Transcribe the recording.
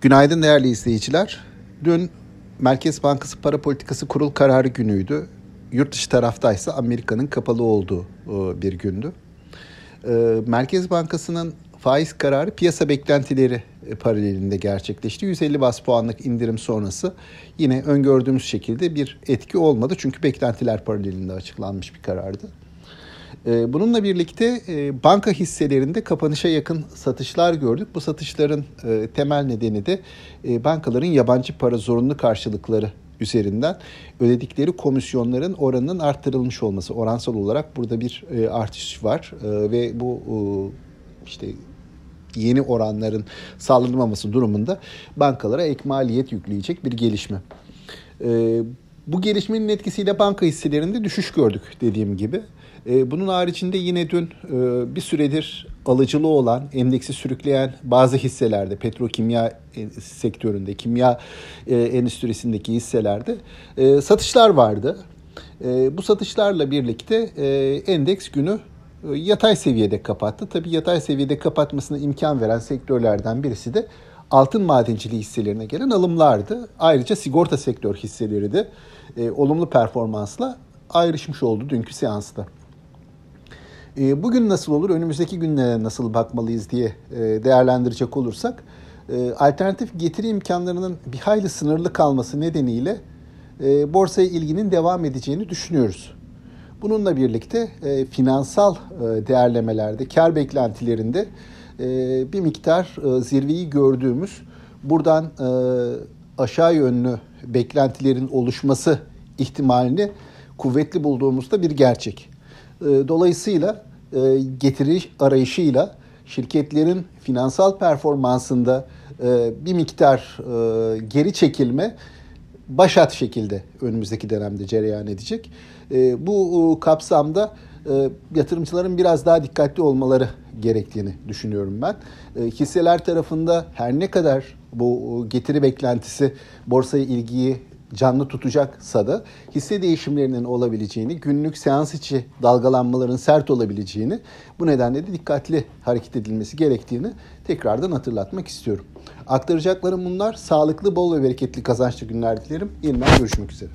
Günaydın değerli izleyiciler. Dün Merkez Bankası Para Politikası Kurul kararı günüydü. Yurt dışı taraftaysa Amerika'nın kapalı olduğu e, bir gündü. E, Merkez Bankası'nın faiz kararı piyasa beklentileri e, paralelinde gerçekleşti. 150 bas puanlık indirim sonrası yine öngördüğümüz şekilde bir etki olmadı. Çünkü beklentiler paralelinde açıklanmış bir karardı. Ee, bununla birlikte e, banka hisselerinde kapanışa yakın satışlar gördük. Bu satışların e, temel nedeni de e, bankaların yabancı para zorunlu karşılıkları üzerinden ödedikleri komisyonların oranının arttırılmış olması. Oransal olarak burada bir artış var ve bu işte yeni oranların sağlanamaması durumunda bankalara ek maliyet yükleyecek bir gelişme. Bu gelişmenin etkisiyle banka hisselerinde düşüş gördük dediğim gibi. E, bunun haricinde yine dün e, bir süredir alıcılı olan, endeksi sürükleyen bazı hisselerde, petrokimya e, sektöründe, kimya endüstrisindeki hisselerde satışlar vardı. Bu satışlarla birlikte endeks günü yatay seviyede kapattı. Tabii yatay seviyede kapatmasına imkan veren sektörlerden birisi de altın madenciliği hisselerine gelen alımlardı. Ayrıca sigorta sektör hisseleri de olumlu performansla ayrışmış oldu dünkü seansta. E, bugün nasıl olur, önümüzdeki günlere nasıl bakmalıyız diye e, değerlendirecek olursak, e, alternatif getiri imkanlarının bir hayli sınırlı kalması nedeniyle borsaya ilginin devam edeceğini düşünüyoruz. Bununla birlikte finansal değerlemelerde, kar beklentilerinde bir miktar zirveyi gördüğümüz, buradan aşağı yönlü beklentilerin oluşması ihtimalini kuvvetli bulduğumuzda bir gerçek. Dolayısıyla e, getiri arayışıyla şirketlerin finansal performansında e, bir miktar e, geri çekilme başat şekilde önümüzdeki dönemde cereyan edecek. Bu kapsamda yatırımcıların biraz daha dikkatli olmaları gerektiğini düşünüyorum ben. Hisseler tarafında her ne kadar bu getiri beklentisi borsaya ilgiyi canlı tutacaksa da hisse değişimlerinin olabileceğini, günlük seans içi dalgalanmaların sert olabileceğini, bu nedenle de dikkatli hareket edilmesi gerektiğini tekrardan hatırlatmak istiyorum. Aktaracaklarım bunlar. Sağlıklı, bol ve bereketli kazançlı günler dilerim. Yeniden görüşmek üzere.